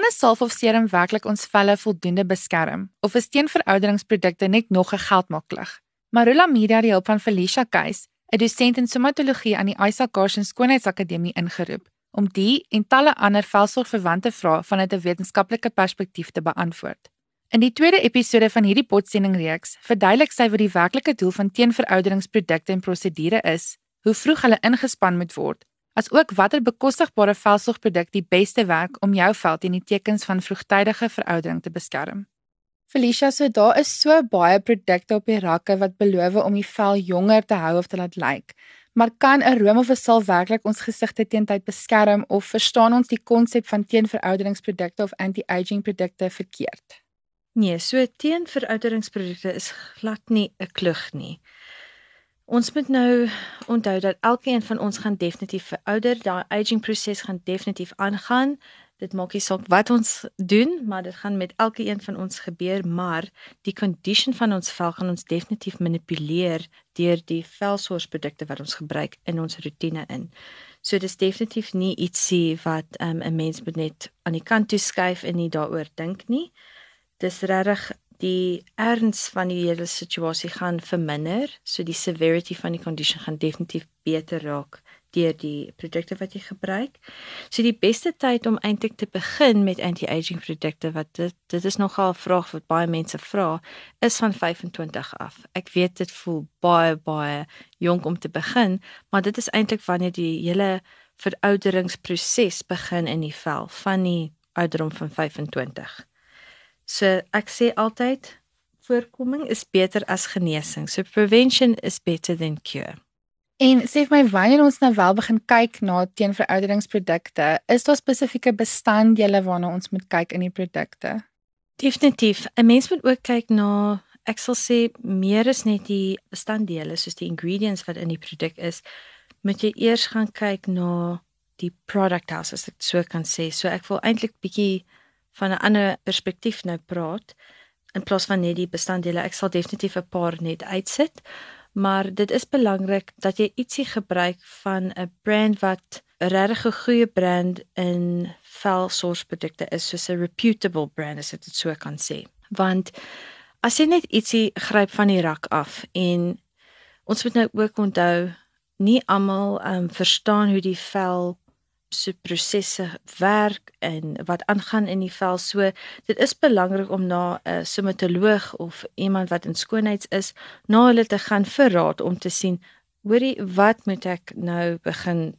kan 'n salf of serum werklik ons velle voldoende beskerm of is teenverouderingsprodukte net nog 'n geldmaklik? Marula Media die hulp van Felicia Keys, 'n dosent in somatologie aan die Isaac Carson Skoonheidsakademie ingeroep om die en talle ander velsorgverwante vrae vanuit 'n wetenskaplike perspektief te beantwoord. In die tweede episode van hierdie potsending reeks verduidelik sy wat die werklike doel van teenverouderingsprodukte en prosedure is, hoe vroeg hulle ingespan moet word, asook watter bekostigbare velsorgproduk die beste werk om jou vel teen die tekens van vroegtydige veroudering te beskerm. Felicia, so daar is so baie produkte op die rakke wat beloof om die vel jonger te hou of te laat lyk. Maar kan 'n room of 'n sal werklik ons gesigte teen tyd beskerm of verstaan ons die konsep van teenverouderingsprodukte of anti-aging produkte verkeerd? Nee, so teenverouderingsprodukte is glad nie 'n klug nie. Ons moet nou onthou dat elkeen van ons gaan definitief verouder, daai aging proses gaan definitief aangaan. Dit maak nie saak wat ons doen, maar dit gaan met elkeen van ons gebeur, maar die condition van ons vel gaan ons definitief manipuleer deur die velsorgprodukte wat ons gebruik in ons rotine in. So dis definitief nie ietsie wat um, 'n um, mens moet net aan die kant toe skuif en nie daaroor dink nie dis regtig die erns van die hele situasie gaan verminder, so die severity van die condition gaan definitief beter raak deur die produkte wat jy gebruik. So die beste tyd om eintlik te begin met anti-aging produkte wat dit dit is nogal 'n vraag wat baie mense vra, is van 25 af. Ek weet dit voel baie baie jonk om te begin, maar dit is eintlik wanneer die hele verouderingsproses begin in die vel van die ouderdom van 25. So ek sê altyd voorkoming is beter as genesing. So prevention is better than cure. En sê vir my wanneer ons nou wel begin kyk na teenverouderingsprodukte, is daar spesifieke bestanddele waarna ons moet kyk in die produkte? Definitief. 'n Mens moet ook kyk na ek sal sê meer is net die bestanddele soos die ingredients wat in die produk is. Moet jy eers gaan kyk na die product house as ek so kan sê. So ek wil eintlik bietjie van 'n ander perspektief nou praat in plaas van net die bestanddele. Ek sal definitief 'n paar net uitsit, maar dit is belangrik dat jy ietsie gebruik van 'n brand wat 'n regtig goeie brand in velsorgprodukte is, soos 'n reputable brand as ek dit so kan sê. Want as jy net ietsie gryp van die rak af en ons moet nou ook onthou nie almal um, verstaan hoe die vel se prosesse werk en wat aangaan in die vel. So dit is belangrik om na 'n somatoloog of iemand wat in skoonheids is, na hulle te gaan vir raad om te sien, hoorie, wat moet ek nou begin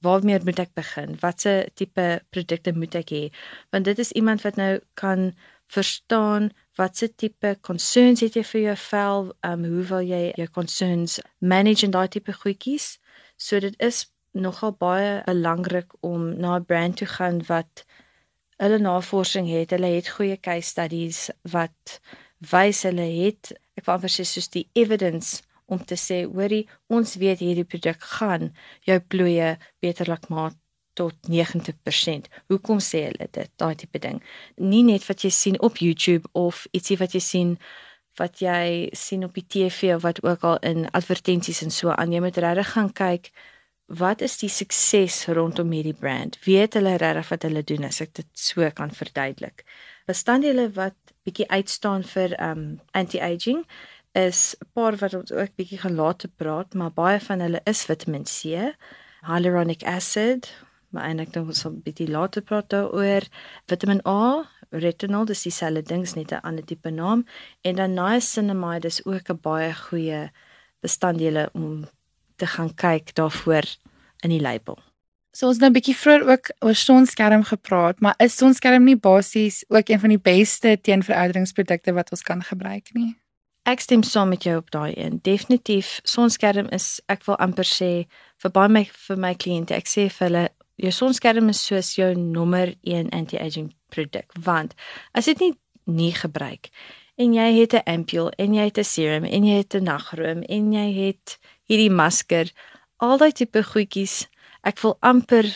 waarmee moet ek begin? Watse tipe produkte moet ek hê? Want dit is iemand wat nou kan verstaan watse tipe concerns het jy vir jou vel, um hoe wil jy jou concerns manage en daai tipe goedjies. So dit is nogal baie belangrik om na 'n brand toe gaan wat hulle navorsing het. Hulle het goeie case studies wat wys hulle het ek wou amper sê soos die evidence om te sê hoorie ons weet hierdie produk gaan jou plooie beter laat maak tot 90%. Hoekom sê hulle dit? Daai tipe ding. Nie net wat jy sien op YouTube of ietsie wat jy sien wat jy sien op die TV of wat ook al in advertensies en so aan jy moet regtig gaan kyk wat is die sukses rondom hierdie brand? Weet hulle regtig wat hulle doen as ek dit so kan verduidelik? Bestanddele wat bietjie uitstaan vir um anti-aging is 'n paar wat ons ook bietjie gelaat te praat, maar baie van hulle is Vitamiin C, hyaluronic acid, maar eintlik dink ons 'n bietjie later praat daaroor Vitamiin A, retinol, dis dieselfde dings net 'n ander tipe naam en dan niacinamide is ook 'n baie goeie bestanddele om te gaan kyk daarvoor in die label. So ons nou 'n bietjie vroeër ook oor sonskerm gepraat, maar is sonskerm nie basies ook een van die beste teenverouderingsprodukte wat ons kan gebruik nie? Ek stem saam met jou op daai een. Definitief, sonskerm is ek wil amper sê vir baie my vir my kliënte, ek sê vir hulle jou sonskerm is soos jou nommer 1 anti-aging produk, want as dit nie nie gebruik en jy het 'n ampule en jy het 'n serum en jy het 'n nagroom en jy het hierdie masker, al daai tipe goedjies. Ek wil amper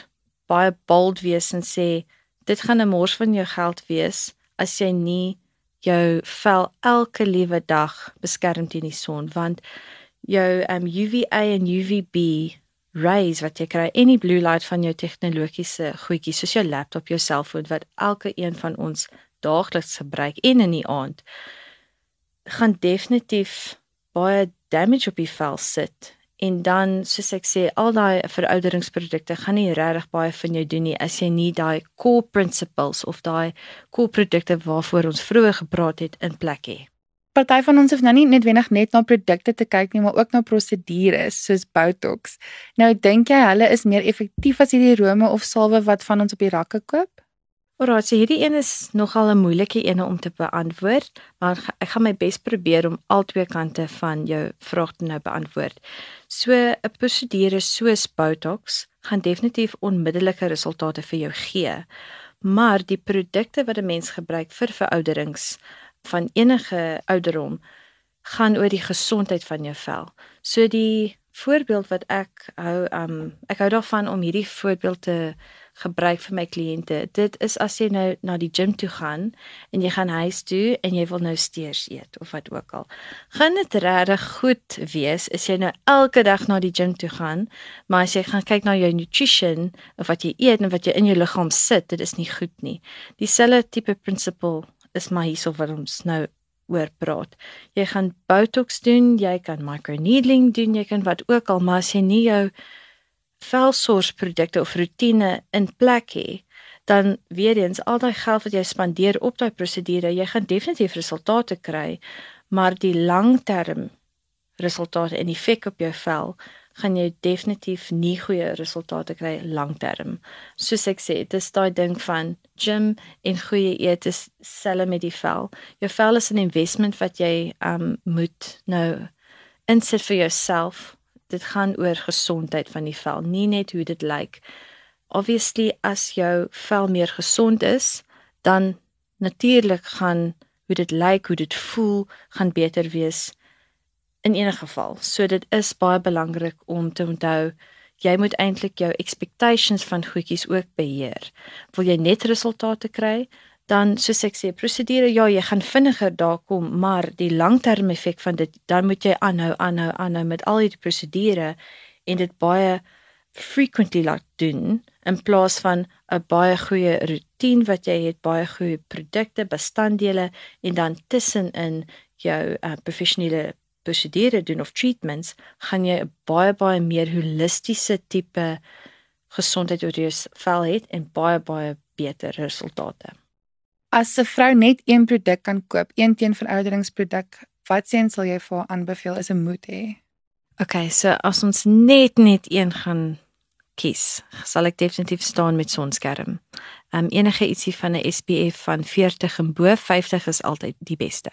baie bold wees en sê dit gaan 'n mors van jou geld wees as jy nie jou vel elke liewe dag beskerm teen die son want jou um, UVA en UVB rays wat jy kry en die blue light van jou tegnologiese goedjies soos jou laptop, jou selfoon wat elke een van ons daagliks gebruik en in die aand gaan definitief baie damage op die vel sit en dan soos ek sê al daai verouderingsprodukte gaan nie regtig baie van jou doen nie as jy nie daai core principles of daai core produkte waarvoor ons vroeër gepraat het in plek het. Party van ons hoef nou nie noodwendig net na produkte te kyk nie, maar ook na prosedures soos Botox. Nou dink jy hulle is meer effektief as hierdie rome of salwe wat van ons op die rakke koop? Alraai, so hierdie een is nogal 'n moeilike een om te beantwoord, maar ek gaan my bes probeer om al twee kante van jou vraag te nou beantwoord. So 'n prosedure soos Botox gaan definitief onmiddellike resultate vir jou gee. Maar die produkte wat 'n mens gebruik vir verouderings van enige ouderdom gaan oor die gesondheid van jou vel. So die voorbeeld wat ek hou, um ek hou daarvan om hierdie voorbeeld te gebruik vir my kliënte. Dit is as jy nou na die gim toe gaan en jy gaan huis toe en jy wil nou steers eet of wat ook al. Gaan dit regtig goed wees as jy nou elke dag na die gim toe gaan, maar as jy gaan kyk na jou nutrition of wat jy eet en wat jy in jou liggaam sit, dit is nie goed nie. Dieselfde tipe principle is maar hierso wat ons nou oor praat. Jy gaan botox doen, jy kan microneedling doen, jy kan wat ook al, maar as jy nie jou velsorgprodukte of rotine in plek hê, dan weer eens al daai geld wat jy spandeer op daai prosedure, jy gaan definitief resultate kry, maar die langterm resultate en effek op jou vel gaan jy definitief nie goeie resultate kry lankterm. Soos ek sê, dit is daai ding van gym en goeie eet is selle met die vel. Jou vel is 'n investment wat jy um moet nou insit vir jouself dit gaan oor gesondheid van die vel, nie net hoe dit lyk. Obviously as jou vel meer gesond is, dan natuurlik gaan hoe dit lyk, hoe dit voel, gaan beter wees in enige geval. So dit is baie belangrik om te onthou jy moet eintlik jou expectations van goedjies ook beheer. Wil jy net resultate kry, dan soos ek sê prosedure ja jy gaan vinniger daar kom maar die langterm effek van dit dan moet jy aanhou aanhou aanhou met al hierdie prosedure en dit baie frequently laat doen in plaas van 'n baie goeie roetine wat jy het baie goeie produkte bestanddele en dan tussenin jou uh, professionele prosedure doen of treatments gaan jy 'n baie baie meer holistiese tipe gesondheid oor jou vel het en baie baie beter resultate As 'n vrou net een produk kan koop, een teenverouderingsproduk, wat sien sal jy vir haar aanbeveel is 'n moet hê? Okay, so as ons net net een gaan kies, sal ek definitief staan met sonskerm. Ehm um, enige ietsie van 'n SPF van 40 en bo 50 is altyd die beste.